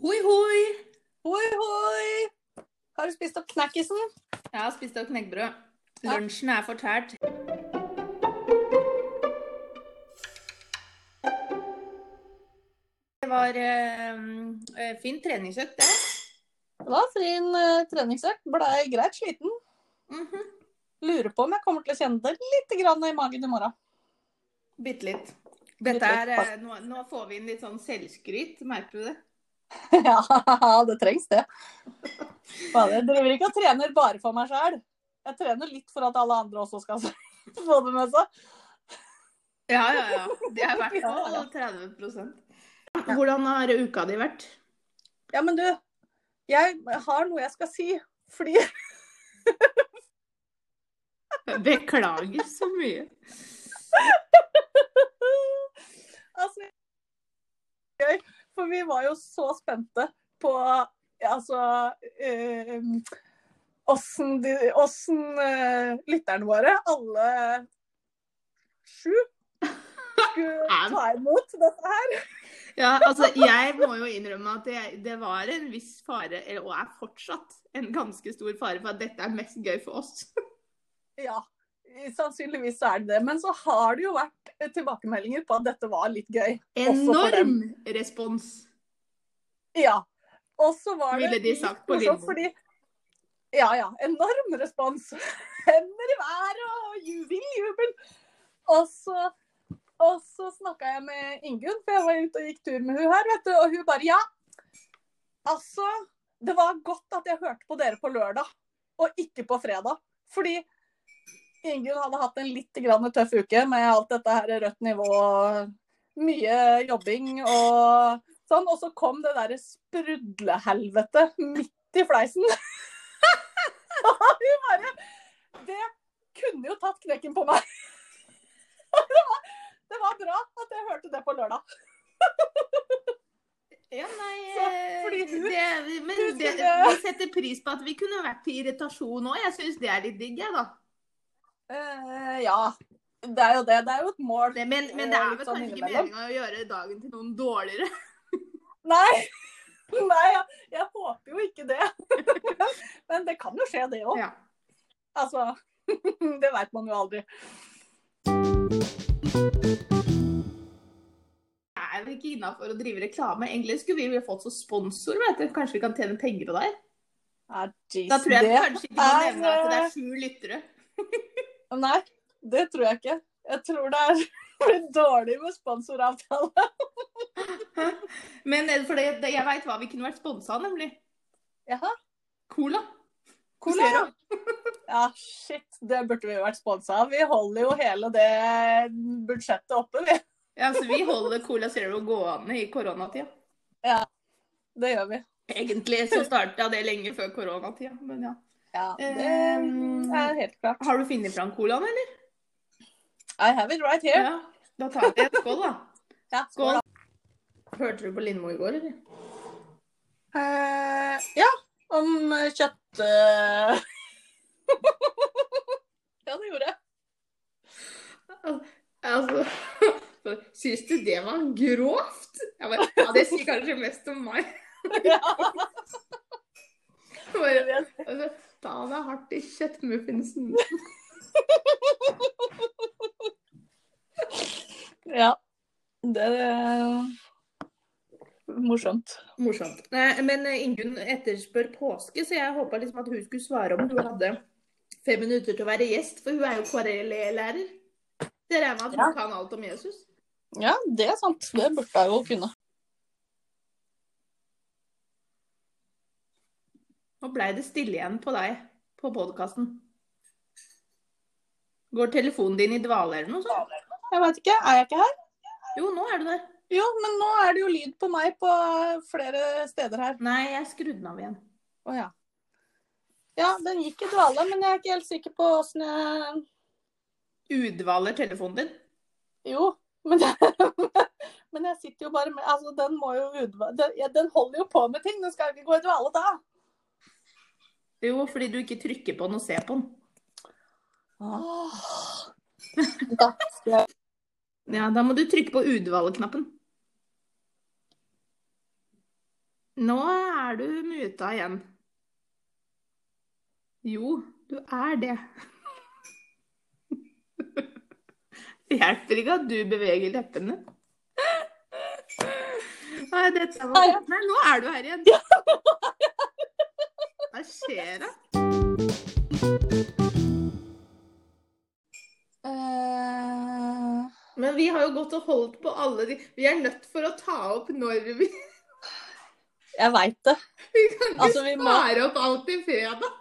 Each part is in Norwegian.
Hoi, hoi! Hoi, hoi! Har du spist opp knekkisen? Jeg har spist opp knekkebrød. Ja. Lunsjen er fortært. Det var eh, eh, fin treningsøkt, det. Det var fin øh, treningsøkt. Blei greit sliten. Mhm. Lurer på om jeg kommer til å kjenne det litt grann i magen i morgen. Bitte litt. Er, nå, nå får vi inn litt sånn selvskryt, merker du det? ja, det trengs det. Jeg driver ikke og trener bare for meg sjæl. Jeg trener litt for at alle andre også skal få det med seg. Ja, ja, ja. Det er i hvert fall 30 Hvordan har uka di vært? Ja, men du. Jeg har noe jeg skal si. Fordi Beklager så mye. Altså Gøy. For vi var jo så spente på altså eh, åssen eh, lytterne våre, alle sju, skulle ta imot dette her. Ja, altså, jeg må jo innrømme at det, det var en viss fare, og er fortsatt en ganske stor fare for at dette er mest gøy for oss. Ja, sannsynligvis så er det det. Men så har det jo vært eh, tilbakemeldinger på at dette var litt gøy. Enorm respons. Ja. Og så var det Ville de sagt på morsomt. Fordi Ja, ja. Enorm respons. Hender i været og jubel, jubel. Og så, og så snakka jeg med Ingunn, for jeg var ute og gikk tur med hun her, vet du. Og hun bare Ja, altså Det var godt at jeg hørte på dere på lørdag, og ikke på fredag. Fordi Ingunn hadde hatt en litt grann tøff uke med alt dette her rødt nivå og mye jobbing og sånn. Og så kom det derre sprudlehelvetet midt i fleisen. Og hun bare Det kunne jo tatt knekken på meg. Det var, det var bra at jeg hørte det på lørdag. Ja, nei Så, eh, fordi hun- det, Men hun det, vi setter pris på at vi kunne vært til irritasjon òg. Jeg syns det er litt digg, jeg, da. Eh, ja. Det er jo det. Det er jo et mål. Det, men, men det er vel sånn kanskje ikke meninga å gjøre dagen til noen dårligere. Nei. Nei, jeg, jeg håper jo ikke det. Men det kan jo skje, det òg. Ja. Altså, det veit man jo aldri. Det er vel ikke innafor å drive reklame. Egentlig skulle vi ha fått så sponsor, vet du. Kanskje vi kan tjene penger på deg? Ja, geez, Da tror jeg det kanskje ikke må nevne at det eh, er sju lyttere. Nei, det tror jeg ikke. Jeg tror det er blir dårlig med sponsoravtale. Men eh, for det, jeg veit hva vi kunne vært sponsa av, nemlig. Jaha. Cola. Cola, ja. Ja, shit. Det burde vi vært sponsa av. Vi holder jo hele det budsjettet oppe, vi. Ja, så vi holder Cola Zero gående i koronatida. Det gjør vi. Egentlig så starta det lenge før koronatida, men ja. Ja, det Um, er helt klart. Har du funnet fram colaen, eller? I have it right here. Ja. Da tar vi en skål, da. Ja, Skål. Hørte du på Lindmo i går, eller? Uh, ja, om kjøtt... eh. ja, det gjorde jeg. Altså Syns du det var grovt? Bare, ja, det sier kanskje mest om meg. Ja. Bare, altså, ta deg hardt i kjøttmuffinsen. ja. Det er morsomt. Morsomt. Men eh, Ingunn etterspør påske, så jeg håpa liksom at hun skulle svare om hun hadde fem minutter til å være gjest, for hun er jo KRL-lærer. Det regner med at hun Ja. kan alt om Jesus. Ja, det er sant. Det burde jeg jo kunne. Nå blei det stille igjen på deg på podkasten. Går telefonen din i dvale eller noe sånt? Jeg veit ikke. Er jeg ikke her? Jo, nå er du der. Jo, men nå er det jo lyd på meg på flere steder her. Nei, jeg skrudde den av igjen. Å ja. Ja, den gikk i dvale, men jeg er ikke helt sikker på åssen jeg Udvaler telefonen din? Jo, men, men jeg sitter jo bare med Altså, den må jo udvale Den, den holder jo på med ting. Den skal ikke gå i dvale da. Jo, fordi du ikke trykker på den og ser på den. Da Ja, da må du trykke på utvalgknappen. Nå er du muta igjen. Jo, du er det. Det hjelper ikke at du beveger leppene. Nei, var Nei, ja. Nå er du her igjen. Hva skjer da? Eh, Men vi har jo gått og holdt på alle de Vi er nødt for å ta opp når vi jeg veit det. Vi kan ikke Altså, vi må- spare opp alt til fredag.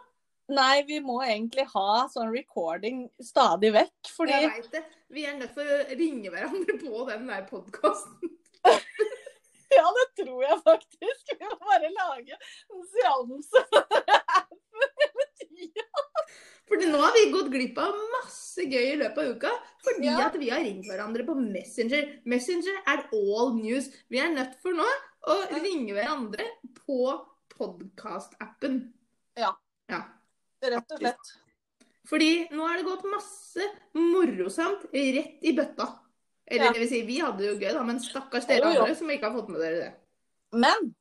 Nei, vi må egentlig ha sånn recording stadig vekk, fordi Jeg vet det. Vi er nødt for å ringe hverandre på den der podkasten. Ja, det tror jeg faktisk. Vi må bare lage en seanse hele tida. Fordi nå har vi gått glipp av masse gøy i løpet av uka. Fordi Ja. at vi har ringt hverandre på Messenger. Messenger er all news. Vi er nødt for nå å ringe hverandre på podkast-appen. Ja. ja. Rett og slett. Fordi nå er det gått masse morosamt rett i bøtta. Eller Ja. det vil si, vi hadde det jo gøy, da, men stakkars dere Jo, andre som ikke har fått med dere det. Men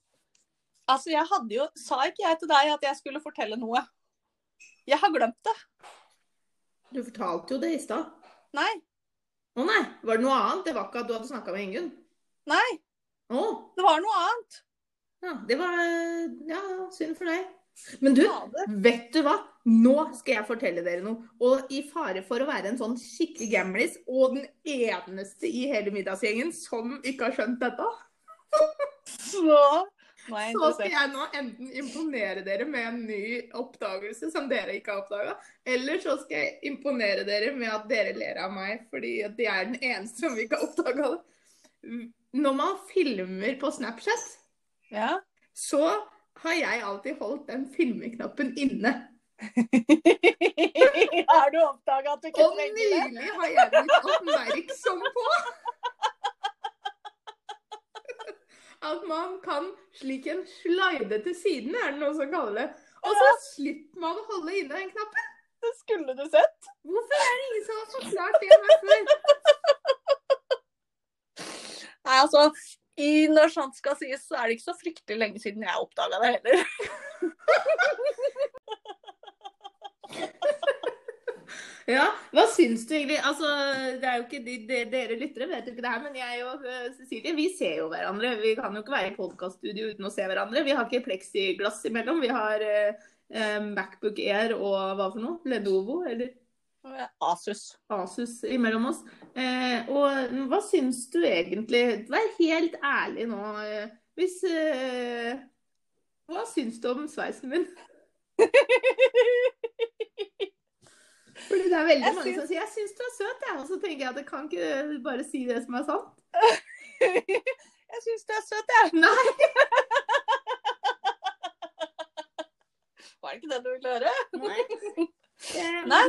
altså, jeg hadde jo Sa ikke jeg til deg at jeg skulle fortelle noe? Jeg har glemt det. Du fortalte jo det i stad. Nei. Å nei, var det noe annet? Det var ikke at du hadde snakka med Ingunn? Nei, Å, det var noe annet. ja, det var Ja, synd for deg. Men du, vet du hva? Nå skal jeg fortelle dere noe. Og i fare for å være en sånn skikkelig gamlis, og den eneste i hele middagsgjengen som ikke har skjønt dette, Så så skal jeg nå enten imponere dere med en ny oppdagelse som dere ikke har oppdaga, eller så skal jeg imponere dere med at dere ler av meg fordi det er den eneste som ikke har oppdaga det. Når man filmer på Snapchat, Ja. så har jeg alltid holdt den filmeknappen inne. har du oppdaga at du ikke trenger det? Og nylig har jeg blitt oppmerksom på at man kan slik en slide til siden, er det noen som kaller det. Og så slipper man å holde inne den knappen. Det skulle du sett. Hvorfor er det ingen som har forklart det meg før? Nei, altså, i, når sant skal sies, så er det ikke så fryktelig lenge siden jeg oppdaga det heller. Ja, hva syns du egentlig? Altså, det er jo ikke de, de, Dere lyttere vet jo ikke det her, men jeg og eh, Cecilie vi ser jo hverandre. Vi kan jo ikke være i podkaststudio uten å se hverandre. Vi har ikke pleksiglass imellom. Vi har eh, eh, Macbook Air og hva for noe? Lenovo eller Asus. Asus imellom oss. Eh, og hva syns du egentlig? Vær helt ærlig nå. eh, Hvis eh, Hva syns du om sveisen min? Fordi det er veldig Jeg mange syns- som sier 'jeg syns du er søt', jeg. Og så tenker jeg at jeg kan ikke bare si det som er sant. Jeg syns du er søt, jeg. Nei. Var det ikke det du ville høre? Nei. Eh, Nei.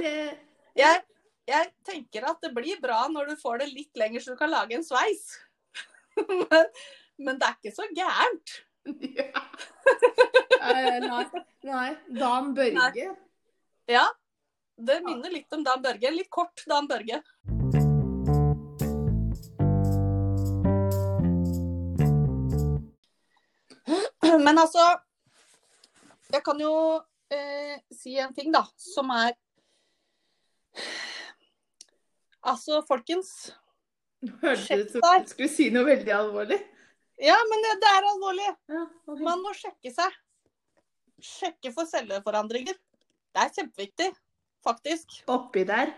Jeg, jeg tenker at det blir bra når du får det litt lenger, så du kan lage en sveis. Men, men det er ikke så gærent. ja. Eh, nei. Nei. Dan Børge. Ja. Det minner litt om Dan Børge. Litt kort Dan Børge. Men altså Jeg kan jo eh, si en ting, da, som er Altså, folkens. Hørtes det ut som du skulle si noe veldig alvorlig. Ja, men det, det er alvorlig. Ja, okay. Man må sjekke seg. Sjekke for celleforandringer. Det er kjempeviktig, faktisk. Oppi der.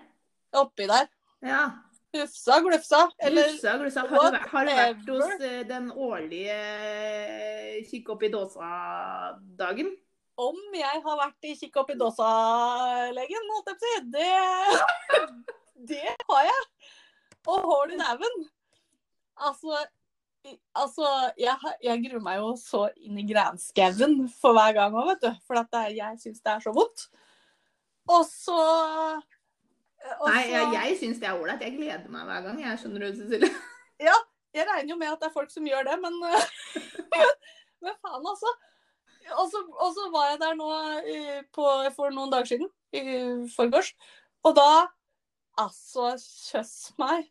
Oppi der. Ja. Hufsa, glufsa. Eller Hufsa, glufsa. Har, du, har du vært hos eh, den årlige kikk kikk oppi dåsa-dagen? Om jeg har vært i kikk opp i dåsa-legen, holdt jeg på å si. Det, det har jeg. Og hår i neven. Altså, altså jeg, jeg gruer meg jo så inn i granskauen for hver gang òg, vet du. For at det er, jeg syns det er så vondt. Og så Nei, jeg, jeg syns det er ålreit. Jeg gleder meg hver gang. Jeg skjønner du, Cecilie. Jeg regner jo med at det er folk som gjør det, men men, men faen, altså. Og så, og så var jeg der nå på, for noen dager siden, i forgårs, og da Altså, kjøss meg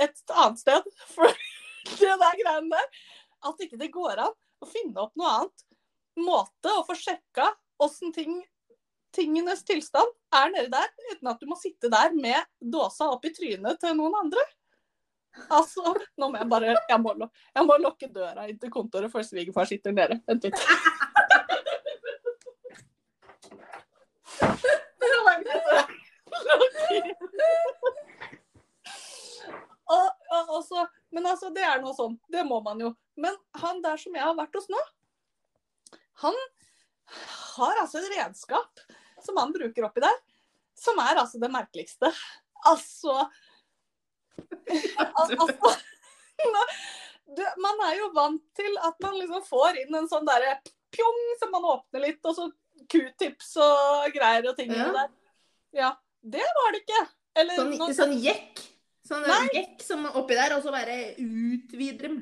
et annet sted. For det der greiene der At ikke det går an å finne opp noe annet måte å få sjekka åssen ting, tingenes tilstand er nedi der, uten at du må sitte der med dåsa opp i trynet til noen andre. Altså, nå må jeg bare Jeg må, jeg må lukke døra inn til kontoret, for svigerfar sitter nede. Vent litt. Men altså, det er noe sånn. Det må man jo. Men han der som jeg har vært hos nå, han har altså et redskap som han bruker oppi der, som er altså det merkeligste. Altså Al altså du, Man er jo vant til at man liksom får inn en sånn derre pjong som man åpner litt, og så q-tips og greier og ting Ja. der. Ja. Det var det ikke. Eller Sånn, noen... sånn jekk. Sånn jekk som oppi der, og så bare ut videre.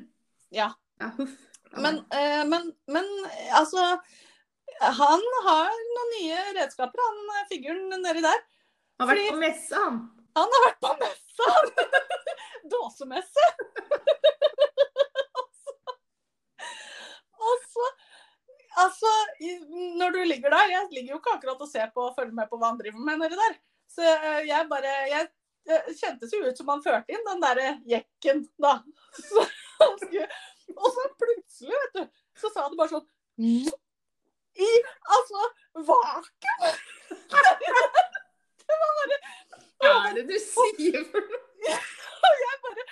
Ja. Ja, huff. Men, eh, men, men altså Han har noen nye redskaper, han eh, figuren nedi der. Han har vært på messe, han. Han har vært på messa! Dåsemesse. Og så Altså, når du ligger der Jeg ligger jo ikke akkurat og ser på og følger med på hva han driver med nedi der. Så eh, jeg bare Jeg, jeg kjentes jo ut som han førte inn den derre jekken, da. Så og så plutselig, vet du, så sa det bare sånn I altså vakuum! Det var bare Hva er det du sier for noe? og jeg bare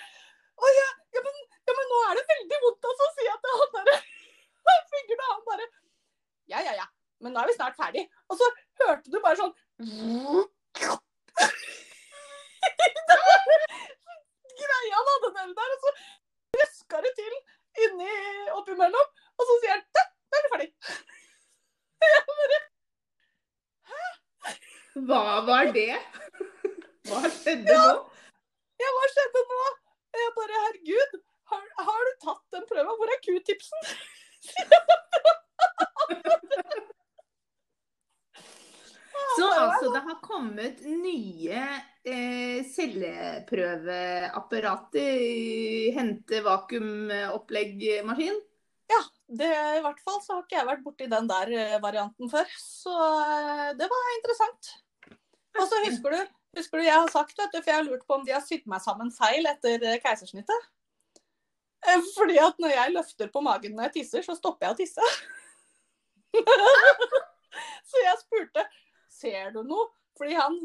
Å ja, ja, men, ja, men nå er det veldig vondt altså, å si at det han derre Han figuren og han bare Ja, ja, ja. Men nå er vi snart ferdig. Og så hørte du bare sånn Greia han hadde nedi der, og så røska det til inni oppimellom. Og så sier han «Da, er vi ferdig. Jeg bare Hæ? Hva var det? Hva skjedde nå? Ja, hva skjedde nå? Jeg bare Herregud, har, har du tatt den prøva? Hvor er q-tipsen? Så altså, det har kommet nye eh, celleprøveapparater i hente vakuumoppleggmaskin? Ja, det, i hvert fall så har ikke jeg vært borti den der eh, varianten før. Så eh, det var interessant. Og så husker du, husker du jeg har sagt, vet du, for jeg har lurt på om de har sydd meg sammen feil etter eh, keisersnittet. Eh, Fordi at når jeg løfter på magen når jeg tisser, så stopper jeg å tisse. så jeg spurte ser du noe? Fordi han,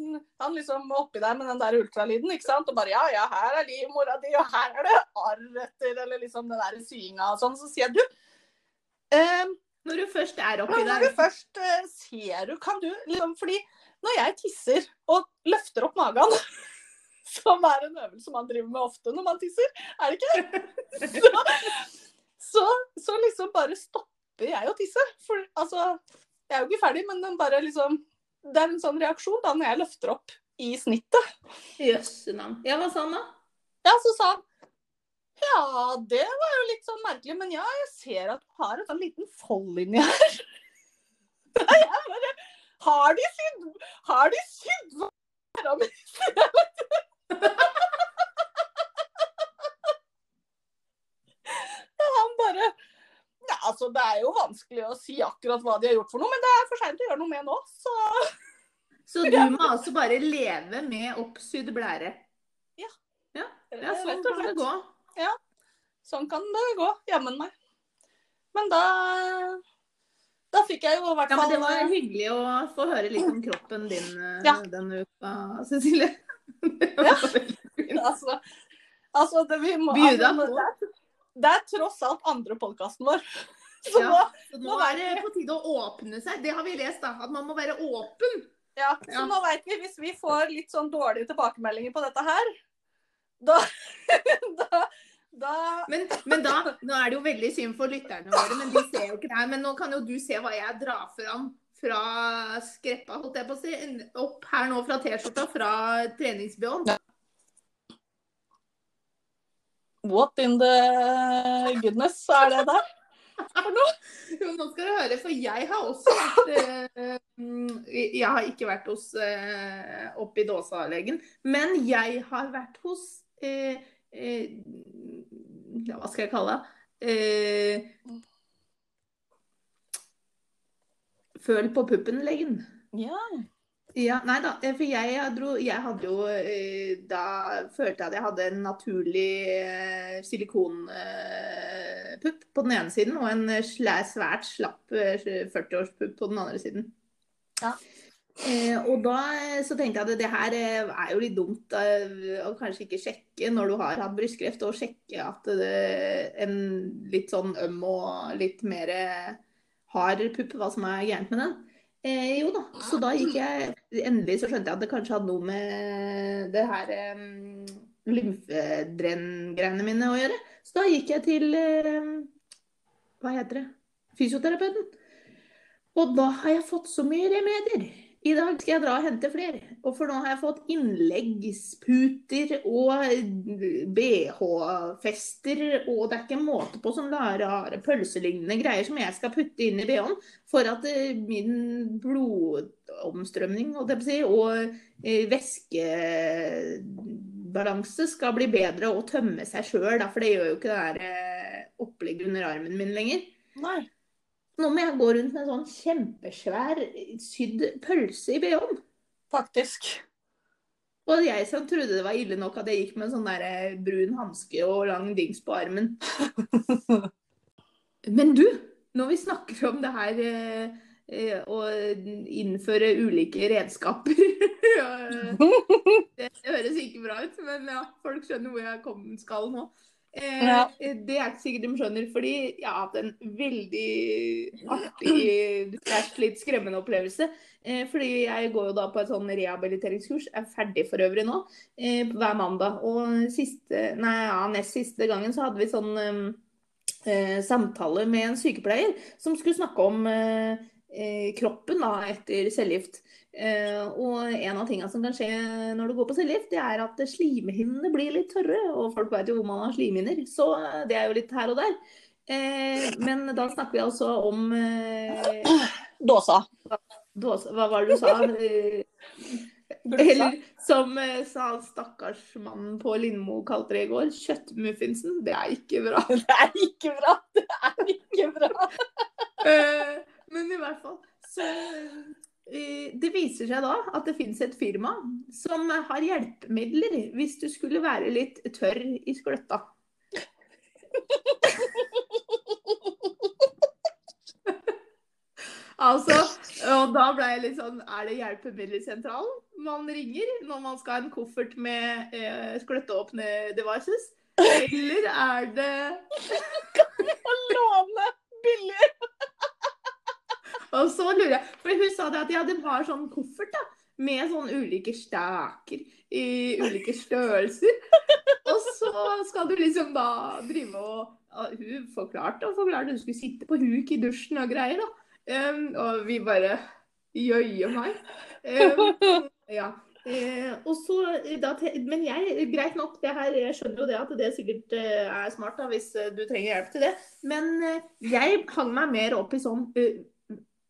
han liksom var oppi der med den der ultralyden, ikke sant? Og bare ja, ja, her er livmora di, og her er det arr etter, eller liksom den der syinga og sånn. Så sier jeg du, eh, Når du først er oppi når der. du først eh, ser du, kan du liksom Fordi når jeg tisser og løfter opp magen, som er en øvelse man driver med ofte når man tisser, er det ikke? Så, så, så liksom bare stopper jeg å tisse. For altså, jeg er jo ikke ferdig, men den bare liksom Det er en sånn reaksjon da når jeg løfter opp i snittet. Jøsse navn. Ja, hva sa han da? Ja, så sa han ja, det var jo litt sånn merkelig, men ja, jeg ser at du har en sånn liten fold inni her. Jeg bare Har de sydd Har de sydd hva han bare Ja, altså, det er jo vanskelig å si akkurat hva de har gjort for noe, men det er for seint å gjøre noe med nå, så Så du må altså bare leve med oppsydd blære? Ja, ja sånn kan det gå. Ja, Sånn kan det gå. Jammen meg. Men da Da fikk jeg jo i hvert Ja, fall men Det var hyggelig å få høre litt om kroppen din eh, Ja. denne uka, Cecilie. Ja. Altså, altså det, vi må, altså, det, det er tross alt andre podkasten vår. Så Ja. Så nå er det på tide å åpne seg. Det har vi lest, da. At man må være åpen. ja, så Ja. nå vet vi, hvis vi får litt sånn dårlige tilbakemeldinger på dette her, da Da, da Men, men da nå er det jo veldig synd for lytterne våre, men de ser jo ikke det her. Men nå kan jo du se hva jeg drar fram fra skreppa, holdt jeg på å si. Opp her nå fra T-skjorta fra treningsbh-en. What in the goodness er det der? Jo, nå skal du høre, for jeg har også vært eh, mm, Jeg har ikke vært hos eh, i Dåsa-legen, men jeg har vært hos eh, eh, Hva skal jeg kalle det? Eh, Føl på puppen-legen. Ja. Ja, nei da, eh, for jeg, jeg dro Jeg hadde jo eh, Da følte jeg at jeg hadde en naturlig eh, silikonpupp på den ene siden, og en svært slapp eh, 40-årspupp på den andre siden. Ja. Eh, og da så tenkte jeg at det her er jo litt dumt eh, å kanskje ikke sjekke når du har hatt brystkreft, og sjekke at det en litt sånn øm og litt mer hard pupp, hva som er gærent med den. Eh, jo da, så da gikk jeg Endelig så skjønte jeg at det kanskje hadde noe med det her um, lymfedrenngreiene mine å gjøre. Så da gikk jeg til eh, Hva heter det? Fysioterapeuten. Og da har jeg fått så mye remedier. I dag skal jeg dra og hente flere. Og for nå har jeg fått innleggsputer og BH-fester, og det er ikke måte på sånne rare pølselignende greier som jeg skal putte inn i BH-en for at eh, min blodomstrømning si, og eh, væskebalanse skal bli bedre og tømme seg sjøl, for det gjør jo ikke det der eh, opplegget under armen min lenger. Nei. Nå må jeg gå rundt med en sånn kjempesvær sydd pølse i BH-en. Faktisk. Og jeg som trodde det var ille nok at jeg gikk med en sånn der eh, brun hanske og lang dings på armen. Men du, når vi snakker om det her eh, eh, å innføre ulike redskaper Det høres ikke bra ut, men ja, folk skjønner hvor jeg skal nå. Eh, Ja. Det er ikke sikkert de skjønner, fordi jeg har hatt en veldig artig, litt skremmende opplevelse. Eh, fordi jeg går jo da på et sånn rehabiliteringskurs, er ferdig for øvrig nå, eh, hver mandag. Og siste, nei, ja, nest siste gangen så hadde vi sånn eh, eh, samtale med en sykepleier som skulle snakke om eh, eh, kroppen da, etter cellegift. Eh, og en av tingene som kan skje når du går på cellegift, det er at slimhinnene blir litt tørre. Og folk vet jo hvor man har slimhinner, så eh, det er jo litt her og der. Eh, men da snakker vi altså om Dåsa. dåse, Hva var det du sa? Eller som sa stakkarsmannen på Lindmo kalte det i går, kjøttmuffinsen. Det er ikke bra. Det er ikke bra. Det er ikke bra. Eh, men i hvert fall så Det viser seg da at det finnes et firma som har hjelpemidler hvis du skulle være litt tørr i skløtta. Altså, og da ble jeg litt sånn Er det hjelpemiddelsentralen man ringer når man skal ha en koffert med eh, skløtteåpne devices? Eller er det Kan vi få låne billig. Og så lurer jeg, for hun sa det at ja, det var sånn koffert da, med sånn ulike staker i ulike størrelser. Og så skal du liksom da drive og og Hun forklarte og forklarte, hun skulle sitte på huk i dusjen og greier, da. Um, og vi bare Jøye meg. Um, ja. Eh, og så, da, men jeg, greit nok, det her, jeg skjønner jo det at det sikkert eh, er smart da, hvis eh, du trenger hjelp til det. Men eh, jeg hang meg mer opp i sånn eh,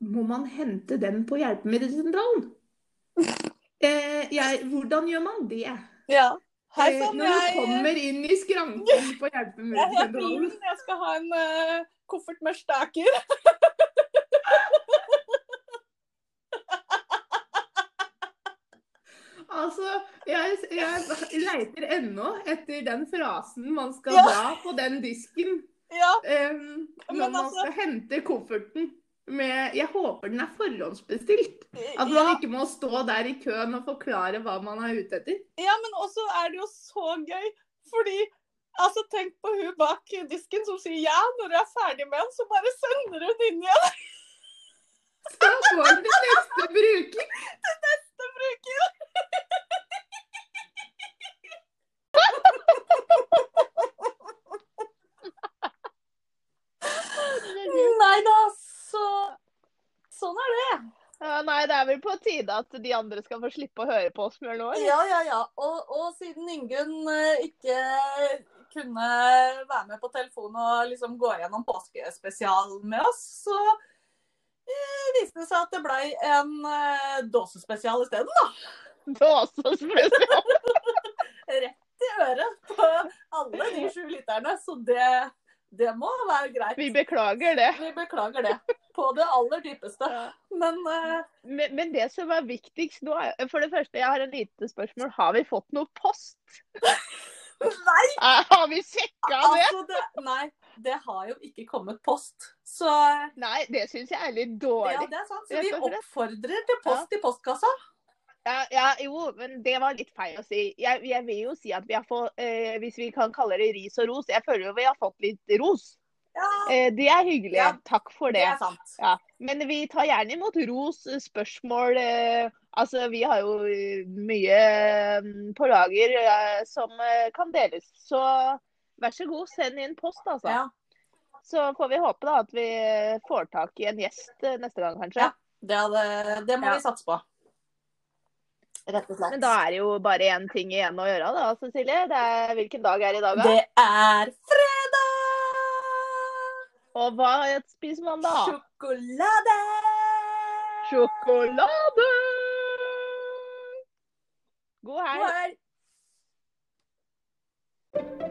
Må man hente den på hjelpemiddelsentralen? Eh, jeg, hvordan gjør man det? Ja. Hei Eh, når du kommer inn i skranken på hjelpemiddelsentralen. Jeg, Jeg skal ha en uh, koffert med staker. Altså, jeg, jeg leiter ennå etter den frasen man skal Ja. dra på den disken Ja. Um, når Men man altså- skal hente kofferten. Med, jeg håper den er forhåndsbestilt. At man ja. ikke må stå der i køen og forklare hva man er ute etter. ja, men også er det jo så gøy, fordi Altså, Tenk på hun bak disken som sier ja når du er ferdig med den, så bare sender hun den inn igjen Så får den til neste bruker. til bruker. Nei da, så Sånn er det. Ja, nei, det er vel på tide at de andre skal få slippe å høre på oss mer nå. eller? Ja, ja, ja. Og, og siden Ingunn eh, ikke kunne være med på telefon og liksom gå gjennom påskespesial med oss, så eh, viste det seg at det blei en eh, dåsespesial isteden, da. Dåsespesial? Rett i øret på alle de sju lytterne. Så det, Det må være greit. Vi beklager det. Vi beklager det. På det aller dypeste. Ja. Men uh... Men, men det som er viktigst nå, er For det første, jeg har en lite spørsmål. Har vi fått noe post? nei! Eh, Har vi sjekka det? Altså, det, nei, det har jo ikke kommet post. Så Nei, det syns jeg er litt dårlig. ja, det er sant. Så vi oppfordrer til post i postkassa. Ja, ja, jo, men det var litt feil å si. Jeg, jeg vil jo si at vi har fått eh, Hvis vi kan kalle det ris og ros. Jeg føler jo vi har fått litt ros. Ja, Eh, det er hyggelig. Ja, Takk for det det. sant. Ja, men vi tar gjerne imot ros, spørsmål. Eh, altså, vi har jo eh, mye eh, på lager eh, som eh, kan deles. Så vær så god, send inn post, altså. Ja, Så får vi håpe da at vi får tak i en gjest neste gang, kanskje. Ja. det, hadde, det må vi satse på. Rett og slett. Men da er det jo bare én ting igjen å gjøre da, Cecilie. Er, hvilken dag er det i dag? Da? Det er fredag! Og hva spiser man da? Sjokolade! Sjokolade! God helg. God helg.